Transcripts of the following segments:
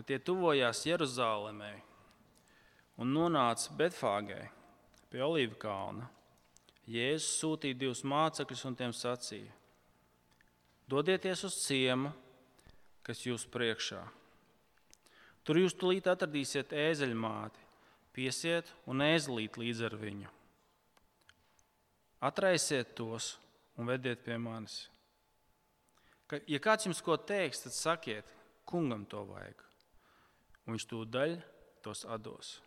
kad tie tuvojās Jeruzalemē un nonāca Betfāgē pie Olīvu kalna, Jēzus sūtīja divus mācekļus un tiem sacīja: Dodieties uz ciemu, kas jūs priekšā. Tur jūs tulīt atradīsiet ēzeļmāti, piesiet un ēzelīt līdz ar viņu. Atraisiet tos un vediet pie manis. Ka, ja kāds jums ko teiks, tad sakiet, kungam to vajag. Un viņš tūdaļ tos atdos.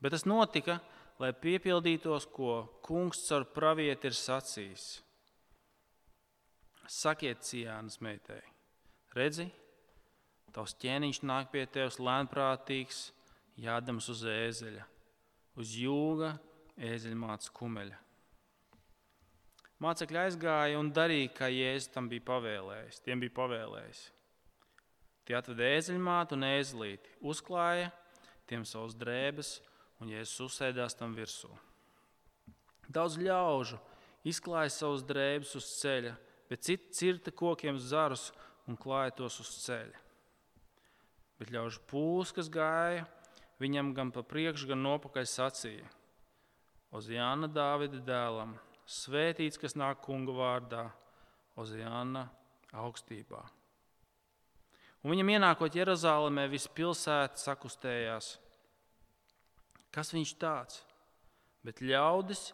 Bet tas notika, lai piepildītos, ko kungs caur pravieti ir sacījis. Sakiet, Cijānas meitai, redzi, tavs ķēniņš nāk pie tevis lēnprātīgs, jādams uz ēzeļa, uz jūga, ēzeļmātes kumeļa. Mācekļi aizgāja un darīja, kā Jēzus tam bija pavēlējis. Tiem bija pavēlējis. Tie atveda ēzeļmātu un ēzelīti, uzklāja tiem savus drēbes un Jēzus uzsēdās tam virsū. Daudz ļaužu izklāja savus drēbes uz ceļa, bet citi cirta kokiem zarus un klāja tos uz ceļa. Bet ļaužu pūlis, kas gāja, viņam gan pa priekšu, gan nopakaļ sacīja: Ozijāna Dāvida dēlam, svētīts, kas nāk kunga vārdā, Ozijāna augstībā. Un viņam ienākot Jeruzalemē, visa pilsēta sakustējās Kas viņš tāds? Bet ļaudis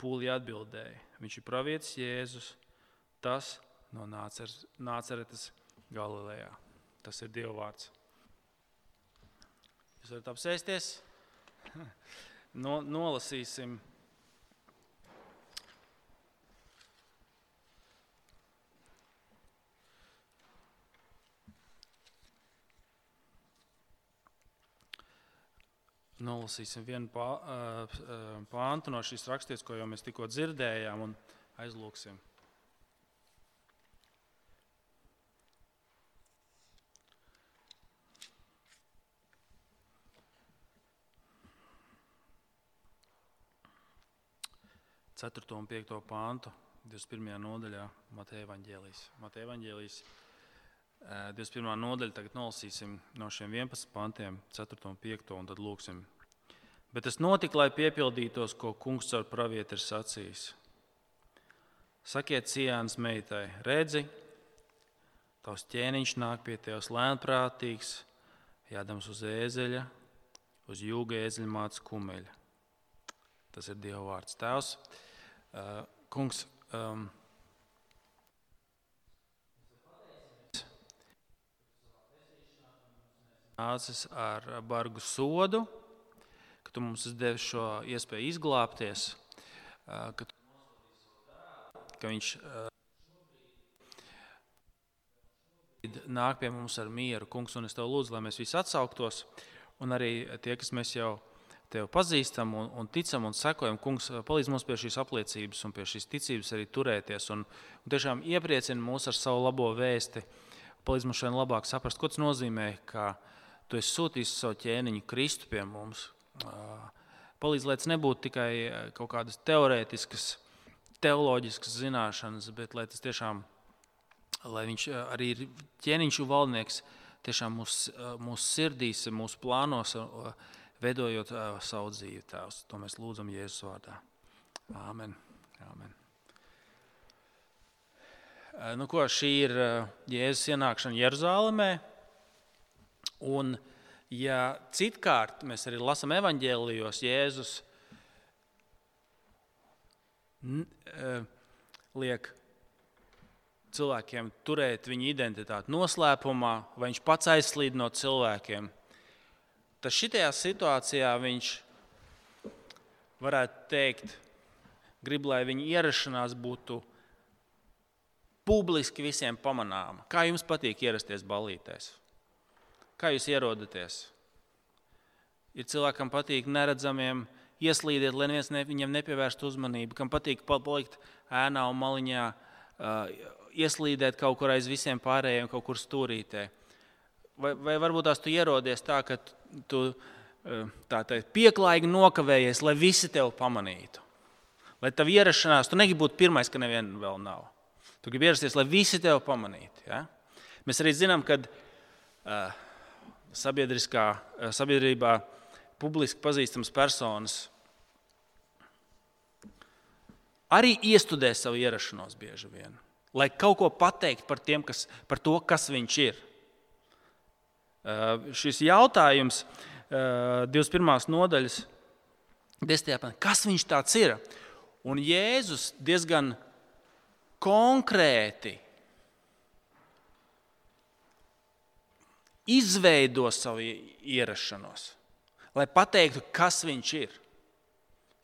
pūlī atbildēja. Viņš ir pravietis Jēzus, tas no Nāceretes Galilejā. Tas ir Dieva vārds. Jūs varat apsēsties, no, nolasīsim nolasīsim vienu pāntu no šīs rakstītes, ko jau mēs tikko dzirdējām, un aizlūksim. Ceturto un piekto pāntu 21. nodaļā Mateja Vāģēlijas. Mateja Vāģēlijas 21. nodaļa, tagad nolasīsim no šiem 11 pantiem, 4 un 5, un tad lūksim. Bet tas notika, lai piepildītos, ko kungs ar pravieti ir sacījis. Sakiet, Cijānas meitai, redzi, tavs ķēniņš nāk pie tevis lēnprātīgs, jādams uz ēzeļa, uz jūga ēzeļa māca kumeļa. Tas ir Dieva vārds. Tēvs, kungs, um, nācis ar bargu sodu, ka tu mums devi šo iespēju izglābties, ka, ka viņš nāk pie mums ar mieru, kungs, un es tev lūdzu, lai mēs visi atsauktos, un arī tie, kas mēs jau tevi pazīstam un, un ticam un sekojam, kungs, palīdz mums pie šīs apliecības un pie šīs ticības arī turēties, un, un tiešām iepriecina mūs ar savu labo vēsti, palīdz mums šodien labāk saprast, ko tas nozīmē, ka tu esi sūtījis savu ķēniņu Kristu pie mums. Palīdz, lai tas nebūtu tikai kaut kādas teorētiskas, teoloģiskas zināšanas, bet lai tas tiešām, lai viņš arī ir ķēniņš un valdnieks, tiešām mūsu mūs sirdīs, mūsu plānos, veidojot savu dzīvi. Tēvs. To mēs lūdzam Jēzus vārdā. Āmen. Āmen. Nu, ko, šī ir Jēzus ienākšana Jeruzalemē. Un, ja citkārt mēs arī lasām evanģēlijos, Jēzus e, liek cilvēkiem turēt viņu identitāti noslēpumā, vai viņš pats aizslīd no cilvēkiem, tad šajā situācijā viņš varētu teikt, grib, lai viņa ierašanās būtu publiski visiem pamanāma. Kā jums patīk ierasties balītēs? Kā jūs ierodaties? Ir cilvēkam patīk neredzamiem ieslīdēt, lai neviens ne, viņam nepievērstu uzmanību, kam patīk palikt ēnā un maliņā, ieslīdēt kaut kur aiz visiem pārējiem, kaut kur stūrītē. Vai, vai varbūt tās tu ierodies tā, ka tu tā teikt, pieklājīgi nokavējies, lai visi tevi pamanītu. Lai tev ierašanās, tu negribi būt pirmais, ka neviena vēl nav. Tu gribi ierasties, lai visi tevi pamanītu. Ja? Mēs arī zinām, ka uh, sabiedrībā publiski pazīstamas personas arī iestudē savu ierašanos bieži vien, lai kaut ko pateiktu par, tiem, kas, par to, kas viņš ir. Uh, šis jautājums, uh, 21. nodaļas, 10. pantā, kas viņš tāds ir? Un Jēzus diezgan konkrēti izveido savu ierašanos, lai pateiktu, kas viņš ir.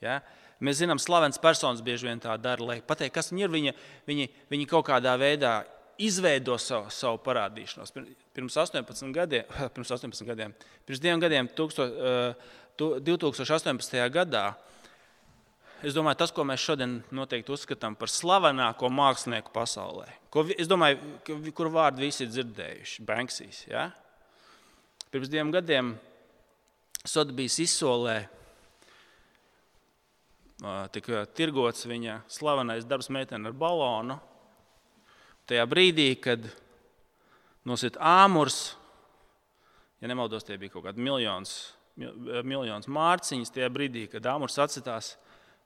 Ja? Mēs zinām, slavens personas bieži vien tā dara, lai pateiktu, kas viņi ir. Viņi, viņi, viņi kaut kādā veidā izveido savu, savu parādīšanos. Pirms 18 gadiem, pirms, 18 gadiem, pirms diviem gadiem, 2018. Eh, gadā, es domāju, tas, ko mēs šodien noteikti uzskatām par slavenāko mākslinieku pasaulē, ko, domāju, kur vārdu visi ir dzirdējuši, Banksīs. Ja? Pirms diviem gadiem Sotbijas izsolē tika tirgots viņa slavenais darbs meitene ar balonu. Tajā brīdī, kad nosit āmurs, ja nemaldos, tie bija kaut kādi miljons, miljons mārciņas, tajā brīdī, kad āmurs atcitās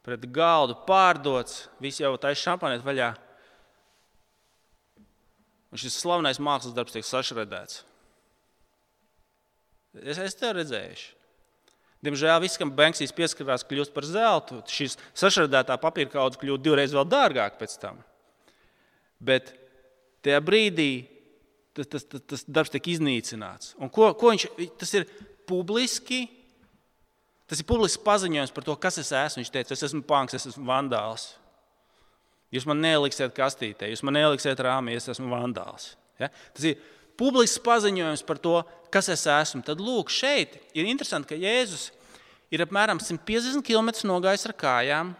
pret galdu, pārdots, visi jau taisa šampaniet vaļā. Un šis slavenais mākslas darbs tiek sašredēts. Es esmu te redzējuši. Diemžēl viss, kam Banksīs pieskarās, kļūst par zeltu. Šis sašķeltā papīra kaudze kļūst divreiz dārgāk pēc tam. Bet tajā brīdī tas, tas, tas, tas darbs tiek iznīcināts. Un ko, ko viņš, tas ir publiski. Tas ir publisks paziņojums par to, kas es esmu. Viņš teica, es esmu punks, es esmu vandāls. Jūs man neliksiet kastītē, jūs man neliksiet rāmī, es esmu vandāls. Ja? Tas ir publisks paziņojums par to, kas es esmu. Tad lūk, šeit ir interesanti, ka Jēzus ir apmēram 150 km nogājis ar kājām.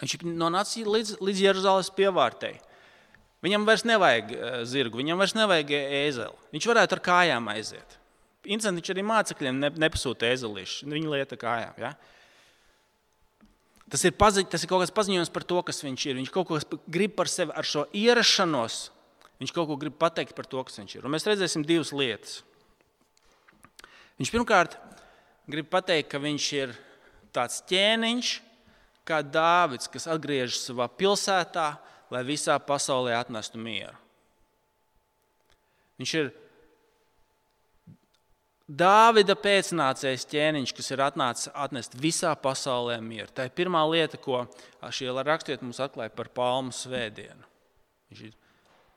Viņš ir nonācis līdz, līdz Jeruzalemes pievārtei. Viņam vairs nevajag eh, zirgu, viņam vairs nevajag ēzeli. Viņš varētu ar kājām aiziet. Interesanti, viņš arī mācekļiem nepasūta ēzelīšu. Viņa lieta kājām. Ja? Tas ir, pazi, tas ir kaut kas paziņojums par to, kas viņš ir. Viņš kaut ko grib par sevi ar šo ierašanos Viņš kaut ko grib pateikt par to, kas viņš ir. Un mēs redzēsim divas lietas. Viņš pirmkārt grib pateikt, ka viņš ir tāds ķēniņš, kā Dāvids, kas atgriežas savā pilsētā, lai visā pasaulē atnestu mieru. Viņš ir Dāvida pēcnācējs ķēniņš, kas ir atnācis atnest visā pasaulē mieru. Tā ir pirmā lieta, ko šie rakstiet mums atklāja par Palmu svētdienu. Viņš ir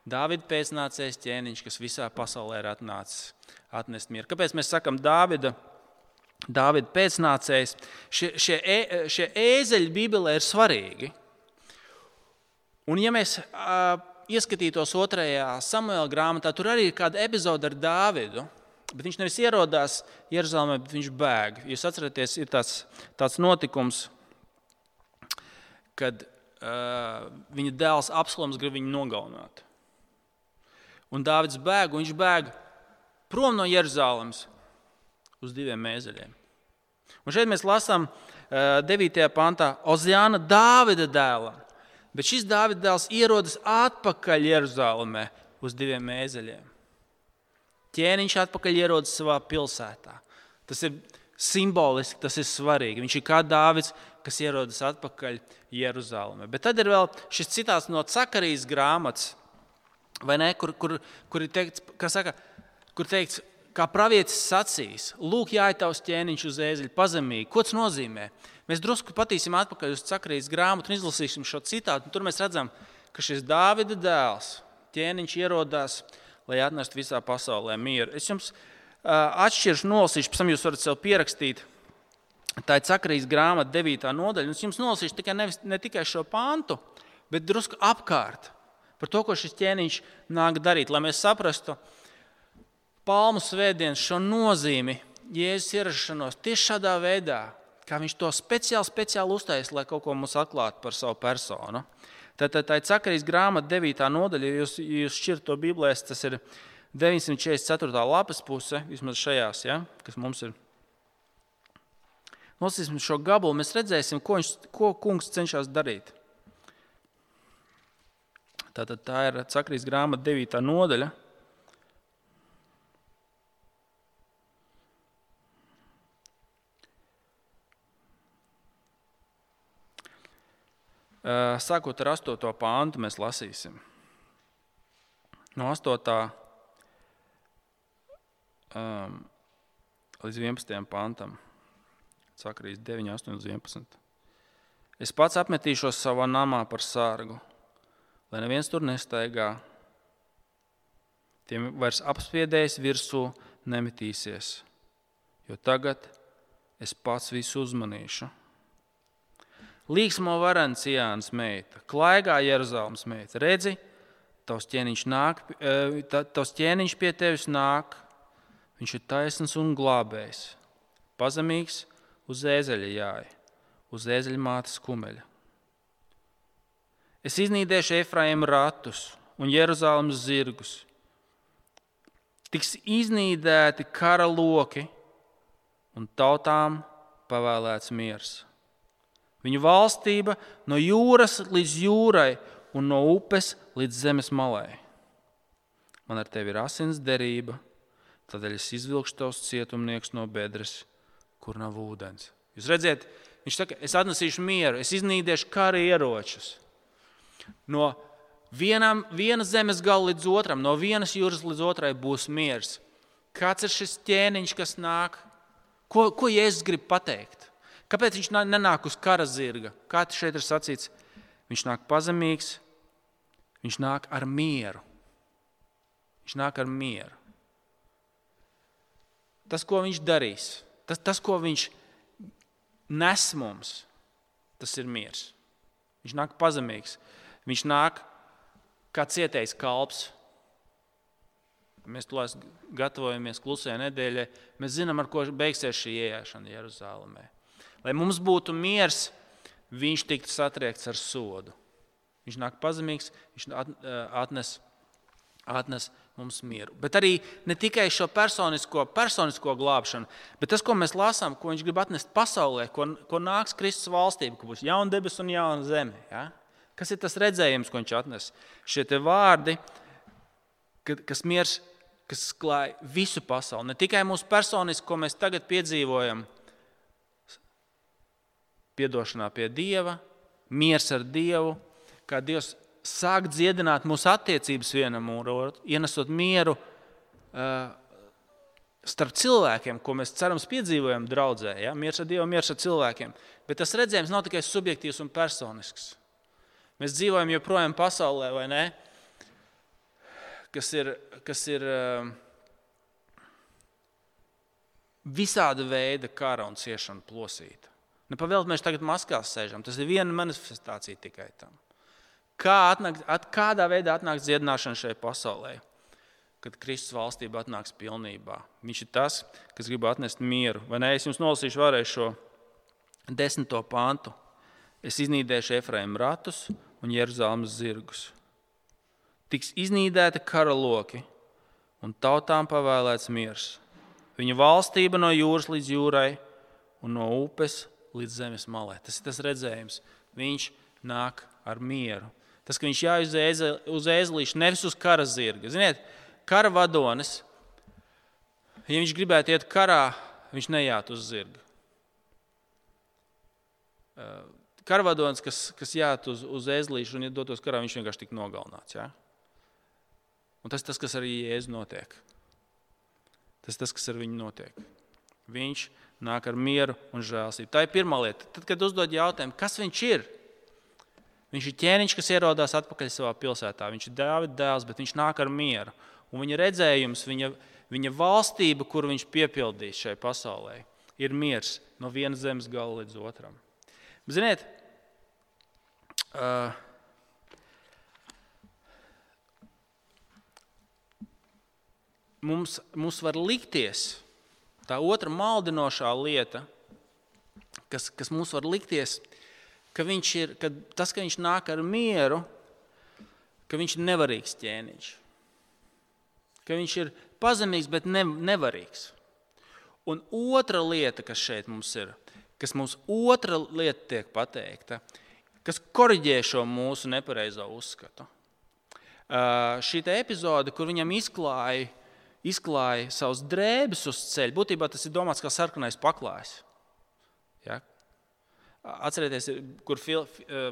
Dāvida pēcnācējs ķēniņš, kas visā pasaulē ir atnācis atnest mieru. Kāpēc mēs sakām Dāvida? Dāvida pēcnācējs. Šie, šie, šie ēzeļi Bībelē ir svarīgi. Un, ja mēs uh, ieskatītos otrajā samuēlā grāmatā, tur arī ir kāda epizode ar Dāvidu. Bet viņš nevis ierodās Jeruzalemē, bet viņš bēg. Jūs atceraties, ir tāds, tāds notikums, kad uh, viņa dēls Apslams grib viņu nogalināt. Un Dārvids bēg, un viņš bēg prom no Jeruzalemes uz diviem mēzeļiem. Un šeit mēs lasām 9. pantā Ozjāna Dāvida dēlam. Bet šis Dāvida dēls ierodas atpakaļ Jeruzalemē uz diviem mēzeļiem. Ķēniņš atpakaļ ierodas savā pilsētā. Tas ir simboliski, tas ir svarīgi. Viņš ir kā Dāvids, kas ierodas atpakaļ Jeruzalemē. Bet tad ir vēl šis citāts no Cakarijas grāmatas, vai ne, kur, kur, kur ir teikts, saka, kur teikts, kā pravietis sacīs, lūk, jāiet tavs ķēniņš uz ēzeļa pazemīgi. Ko tas nozīmē? Mēs drusku patīsim atpakaļ uz sakrīs grāmatu un izlasīsim šo citātu. Tur mēs redzam, ka šis Dāvida dēls, ķēniņš ierodās, lai atnestu visā pasaulē mieru. Es jums uh, atšķiršu, nolasīšu, pēc tam jūs varat sev pierakstīt. Tā ir sakrīs grāmata, 9. nodaļa. Es jums nolasīšu tikai nevis, ne tikai šo pantu, bet drusku apkārt par to, ko šis ķēniņš nāk darīt, lai mēs saprastu palmu svētdienas šo nozīmi, Jēzus ierašanos tieši šādā veidā, kā viņš to speciāli, speciāli uztaisīja, lai kaut ko mums atklātu par savu personu. Tad tā ir sakarīs grāmata, 9. nodaļa, ja jūs, jūs šķirat to Bībelēs, tas ir 944. lapas puse, vismaz šajās, ja, kas mums ir. Nosīsim šo gabalu, mēs redzēsim, ko, viņš, ko kungs cenšas darīt. Tātad tā ir Cakrīs grāmata 9. nodaļa. Sākot ar 8. pāntu, mēs lasīsim. No 8. Um, līdz 11. pantam, Cakrīs 9, 8, 11. Es pats apmetīšos savā namā par sārgu, lai neviens tur nestaigā. Tiem vairs apspiedējis virsū nemetīsies, jo tagad es pats visu uzmanīšu. Līksmo varens Jānis meita, klaigā Jeruzalemes meita. Redzi, tavs ķēniņš, nāk, eh, tavs ķēniņš pie tevis nāk, viņš ir taisns un glābējs, pazemīgs uz ēzeļa jāja, uz ēzeļa mātes kumeļa. Es iznīdēšu Efraīmu ratus un Jeruzalemes zirgus. Tiks iznīdēti kara loki un tautām pavēlēts miers. Viņu valstība no jūras līdz jūrai un no upes līdz zemes malai. Man ar tevi ir asins derība, tādēļ es izvilkšu tavus cietumniekus no bedres, kur nav ūdens. Jūs redzat, viņš saka, es atnesīšu mieru, es iznīdēšu kara ieročus. No vienam, viena zemes gala līdz otram, no vienas jūras līdz otrai būs miers. Kāds ir šis ķēniņš, kas nāk? Ko, ko Jēzus grib pateikt? Kāpēc viņš nenāk uz kara zirga? Kā tas šeit ir sacīts? Viņš nāk pazemīgs, viņš nāk ar mieru. Viņš nāk ar mieru. Tas, ko viņš darīs, tas, tas ko viņš nes mums, tas ir miers. Viņš nāk pazemīgs. Viņš nāk kā cietējs kalps. Mēs tulēs gatavojamies klusajai nedēļai. Mēs zinām, ar ko beigsies šī ienākšana Jeruzalemē. Lai mums būtu miers, viņš tiktu satriekts ar sodu. Viņš nāk pazemīgs, viņš atnes, atnes mums mieru. Bet arī ne tikai šo personisko, personisko glābšanu, bet tas, ko mēs lasām, ko viņš grib atnest pasaulē, ko, ko nāks Kristus valstība, ka būs jauna debesis un jauna zeme. Ja? Kas ir tas redzējums, ko viņš atnes? Šie vārdi, kas miers, kas klāj visu pasauli, ne tikai mūsu personiski, ko mēs tagad piedzīvojam, piedošanā pie Dieva, miers ar Dievu, kā Dievs sāk dziedināt mūsu attiecības vienam otru, ienesot mieru uh, starp cilvēkiem, ko mēs cerams piedzīvojam draudzē. Ja? Miers ar Dievu, miers ar cilvēkiem. Bet tas redzējums nav tikai subjektīvs un personisks. Mēs dzīvojam joprojām pasaulē, vai ne? Kas ir, kas ir uh, visāda veida kara un ciešana plosīta. Nepavēlēt, mēs tagad maskās sēžam. Tas ir viena manifestācija tikai tam. Kā atnāk, at, kādā veidā atnāks dziedināšana šajā pasaulē, kad Kristus valstība atnāks pilnībā? Viņš ir tas, kas grib atnest mieru. Vai ne? Es jums nolasīšu vēlreiz šo desmito pantu. Es iznīdēšu Efraīmu ratus un Jeruzalemes zirgus. Tiks iznīdēti karaloki un tautām pavēlēts miers. Viņa valstība no jūras līdz jūrai un no upes līdz zemes malē. Tas ir tas redzējums. Viņš nāk ar mieru. Tas, ka viņš jāiz uz ēzelīša, nevis uz kara zirga. Ziniet, kara vadonis, ja viņš gribētu iet karā, viņš neiet uz zirga. Karavadonis, kas, kas jāt uz, uz ēzelīšu un dotos karā, viņš vienkārši tika nogalināts. Ja? Un tas tas, kas arī Jēzus notiek. Tas tas, kas ar viņu notiek. Viņš nāk ar mieru un žēlstību. Tā ir pirmā lieta. Tad, kad uzdod jautājumu, kas viņš ir, viņš ir ķēniņš, kas ierodās atpakaļ savā pilsētā. Viņš ir Dāvida dēls, bet viņš nāk ar mieru. Un viņa redzējums, viņa, viņa valstība, kuru viņš piepildīs šai pasaulē, ir miers no vienas zemes gala līdz otram. Ziniet, uh, mums, mums var likties, Tā otra maldinošā lieta, kas, kas mums var likties, ka, ir, ka tas, ka viņš nāk ar mieru, ka viņš ir nevarīgs ķēniņš. Ka viņš ir pazemīgs, bet ne, nevarīgs. Un otra lieta, kas šeit mums ir, kas mums otra lieta tiek pateikta, kas korģē šo mūsu nepareizo uzskatu. Šī epizode, kur viņam izklāja izklāja savus drēbes uz ceļa. Būtībā tas ir domāts kā sarkanais paklājs. Ja? Atcerieties, kur fil,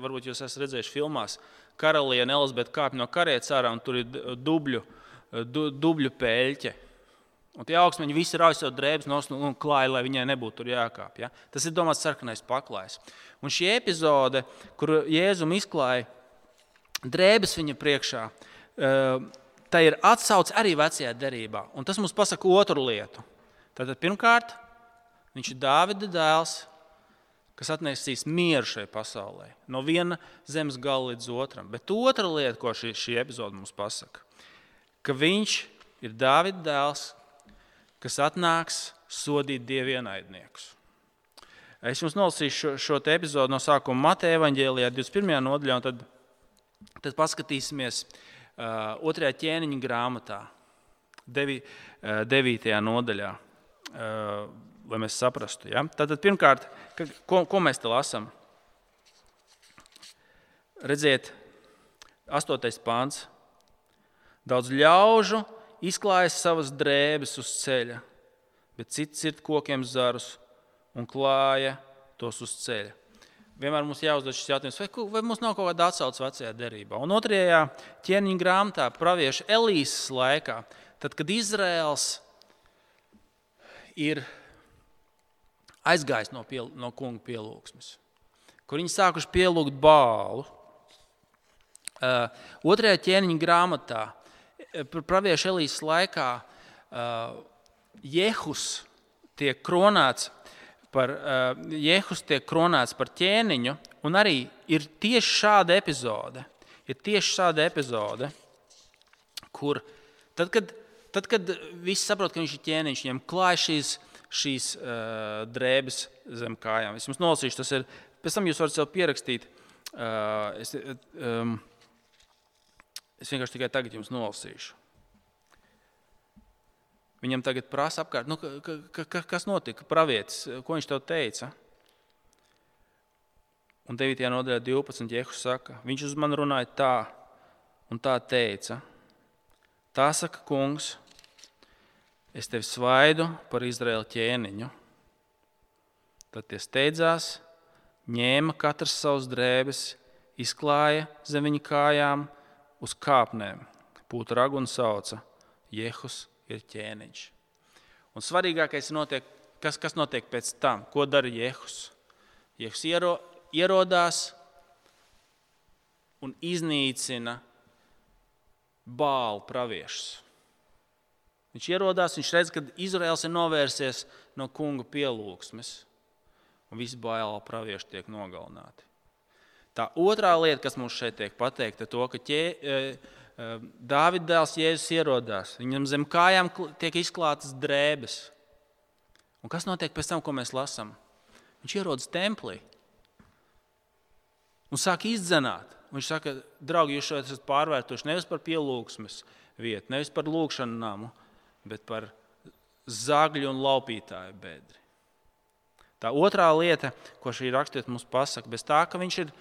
varbūt jūs esat redzējuši filmās, karaliene Elizabete kāpj no karietas ārā un tur ir dubļu, du, dubļu pēļķe. Un tie augstmeņi visi rauj sev drēbes no nu, un klāja, lai viņai nebūtu tur jākāpj. Ja? Tas ir domāts sarkanais paklājs. Un šī epizode, kur Jēzum izklāja drēbes viņa priekšā, tā ir atsauce arī vecajā derībā. Un tas mums pasaka otru lietu. Tātad, pirmkārt, viņš ir Dāvida dēls, kas atnesīs mieru šai pasaulē, no viena zemes gala līdz otram. Bet otra lieta, ko šī, šī epizode mums pasaka, ka viņš ir Dāvida dēls, kas atnāks sodīt dievu ienaidniekus. Es jums nolasīšu šo, šo epizodu no sākuma Mateja evanģēlijā, 21. nodaļā, un tad, tad paskatīsimies uh, otrajā ķēniņa grāmatā, 9. Uh, nodaļā. Uh, lai mēs saprastu. Ja? Tātad, pirmkārt, ko, ko mēs te lasām? Redziet, astotais pāns. Daudz ļaužu izklājas savas drēbes uz ceļa, bet cits ir kokiem zarus un klāja tos uz ceļa. Vienmēr mums jāuzdod šis jautājums, vai, vai mums nav kaut kāda atsauce vecajā derībā. Un otrajā ķēniņa grāmatā, pravieša Elīzes laikā, tad, kad Izraels ir aizgājis no, pie, no kunga pielūgsmes, kur viņi sākuši pielūgt bālu. Uh, otrajā ķēniņa grāmatā, pravieša Elīzes laikā, uh, Jehus tiek kronēts par, uh, Jehus tiek kronēts par ķēniņu, un arī ir tieši šāda epizode, ir tieši šāda epizode, kur tad, kad, tad, kad visi saprot, ka viņš ir ķēniņš, viņam klāj šīs šīs uh, drēbes zem kājām. Es jums nolasīšu, tas ir. Pēc tam jūs varat sev pierakstīt. Uh, es, um, es vienkārši tikai tagad jums nolasīšu. Viņam tagad prasa apkārt, nu, ka, ka, ka, kas notika, pravietis, ko viņš tev teica. Un 9. nodaļā 12. Jehus saka, viņš uz mani runāja tā un tā teica. Tā saka kungs, es tevi svaidu par Izraēlu ķēniņu. Tad tie steidzās, ņēma katrs savus drēbes, izklāja zem viņa kājām uz kāpnēm. Pūta ragu un sauca: Jehus ir ķēniņš. Un svarīgākais notiek, kas, kas notiek pēc tam, ko dara Jehus. Jehus iero, ierodās un iznīcina bālu praviešus. Viņš ierodās, viņš redz, ka Izraels ir novērsies no kunga pielūgsmes, un visi bailu pravieši tiek nogalināti. Tā otrā lieta, kas mums šeit tiek pateikta, ir tas, ka ķē, e, e, Dāvida dēls Jēzus ierodās. Viņam zem kājām tiek izklātas drēbes. Un kas notiek pēc tam, ko mēs lasām? Viņš ierodas templī un sāk izdzenāt. Viņš saka, draugi, jūs šeit esat pārvērtuši nevis par pielūgsmes vietu, nevis par lūgšanu namu, bet par zagļu un laupītāju bedri. Tā otrā lieta, ko šī raksturība mums pasaka, bez tā, ka viņš ir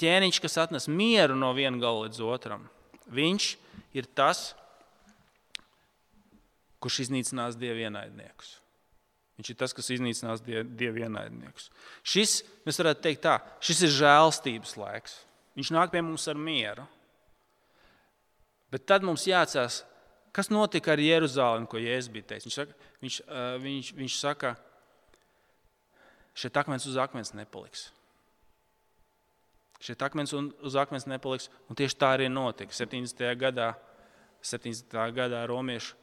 ķēniņš, kas atnes mieru no viena gala līdz otram. Viņš ir tas, kurš iznīcinās dievu ienaidniekus. Viņš ir tas, kas iznīcinās dievu ienaidniekus. Šis, mēs varētu teikt, tā, šis ir žēlstības laiks. Viņš nāk pie mums ar mieru. Bet tad mums jāatcerās, kas notika ar Jeruzalemi, ko Jēzus bija teicis. Viņš saka, viņš, viņš, viņš saka šeit akmens uz akmens nepaliks. Šeit akmens uz akmens nepaliks, un tieši tā arī notika. 70. gadā, 70. gadā romiešu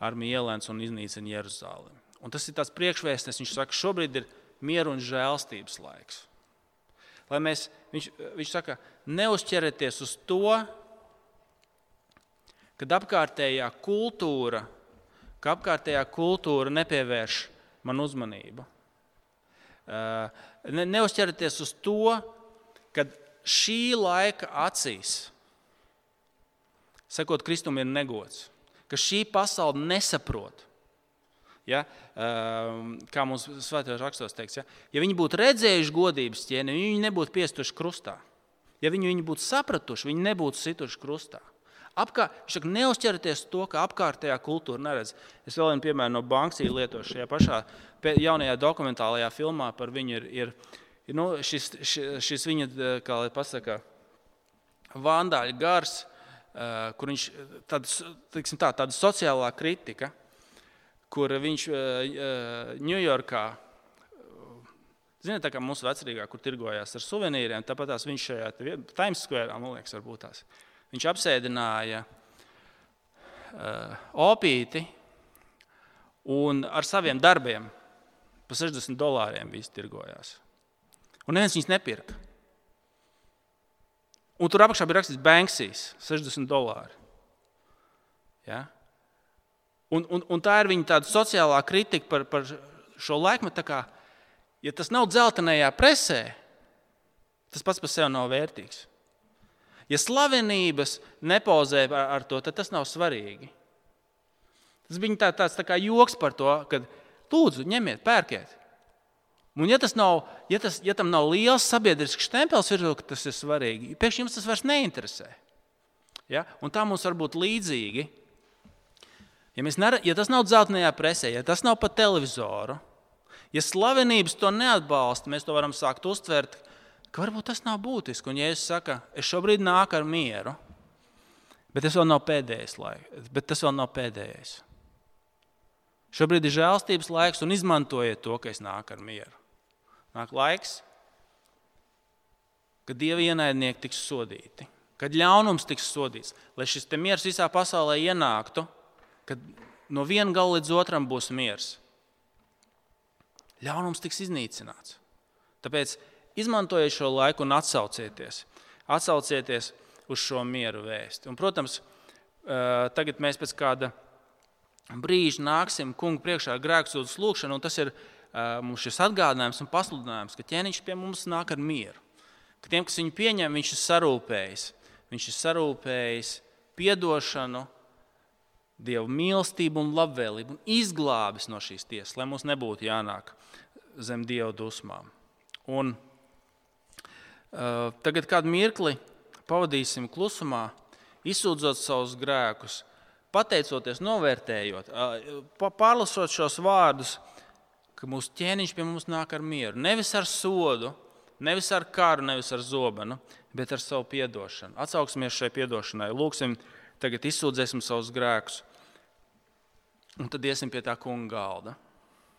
armija ielēns un iznīcina Jeruzalemi. Un tas ir tāds priekšvēstnes, viņš saka, šobrīd ir miera un žēlstības laiks. Lai mēs, viņš, viņš saka, neuzķerieties uz to, kad apkārtējā kultūra, ka apkārtējā kultūra nepievērš man uzmanību. Uh, ne, neuzķerieties uz to, ka šī laika acīs, sakot, Kristum ir negods, ka šī pasaule nesaprot. Ja, uh, kā mums svētajos rakstos teiks, ja, ja viņi būtu redzējuši godības ķēni, viņi nebūtu piestuši krustā. Ja viņi viņu būtu sapratuši, viņi nebūtu situši krustā. Apkā, viņš saka, neuzķerieties to, ka apkārtējā kultūra neredz. Es vēl vienu piemēru no Banksī lietošu šajā pašā jaunajā dokumentālajā filmā par viņu. Ir, ir, ir nu, šis, šis, viņa, kā lai pasaka, vandāļa gars, kur viņš tāda, tā, tāda sociālā kritika, kur viņš Ņujorkā Ziniet, tā kā mūsu vecrīgā, kur tirgojās ar suvenīriem, tāpat tās viņš šajā Times Square, man liekas, varbūt tās. Viņš apsēdināja uh, opīti un ar saviem darbiem par 60 dolāriem visi tirgojās. Un neviens viņus nepirka. Un tur apakšā bija rakstīts Banksīs 60 dolāri. Ja? Un, un, un tā ir viņa sociālā kritika par, par šo laikmetu ja tas nav dzeltenajā presē, tas pats par sevi nav vērtīgs. Ja slavenības nepozē ar, ar to, tad tas nav svarīgi. Tas bija tā, tāds tā kā joks par to, ka lūdzu, ņemiet, pērkiet. Un, ja, nav, ja, tas, ja tam nav liels sabiedrisks stempels, ir, tas ir svarīgi. Pēkšņi jums tas vairs neinteresē. Ja? Un tā mums var būt līdzīgi. Ja, nere, ja tas nav dzeltenajā presē, ja tas nav pa televizoru, Ja slavenības to neatbalsta, mēs to varam sākt uztvert, ka varbūt tas nav būtiski. Un, ja es saku, es šobrīd nāku ar mieru, bet tas vēl nav pēdējais laiks, bet tas vēl nav pēdējais. Šobrīd ir žēlstības laiks, un izmantojiet to, ka es nāku ar mieru. Nāk laiks, kad dieva ienaidnieki tiks sodīti, kad ļaunums tiks sodīts, lai šis miers visā pasaulē ienāktu, kad no viena gala līdz otram būs miers ļaunums tiks iznīcināts. Tāpēc izmantojiet šo laiku un atsaucieties. Atsaucieties uz šo mieru vēsti. Un, protams, tagad mēs pēc kāda brīža nāksim kungu priekšā ar grēksūdzes lūgšanu, un tas ir mums šis atgādinājums un pasludinājums, ka ķēniņš pie mums nāk ar mieru. Ka tiem, kas viņu pieņem, viņš ir sarūpējis. Viņš ir sarūpējis piedošanu, Dieva mīlestību un labvēlību un izglābis no šīs tiesas, lai mums nebūtu jānāk zem Dieva dusmām. Un, tagad kādu mirkli pavadīsim klusumā, izsūdzot savus grēkus, pateicoties, novērtējot, pārlasot šos vārdus, ka mūsu ķēniņš pie mums nāk ar mieru. Nevis ar sodu, nevis ar karu, nevis ar zobenu, bet ar savu atdošanu. Atsauksimies šai atdošanai, lūgsim, tagad izsūdzēsim savus grēkus. Un tad iesim pie tā kunga galda.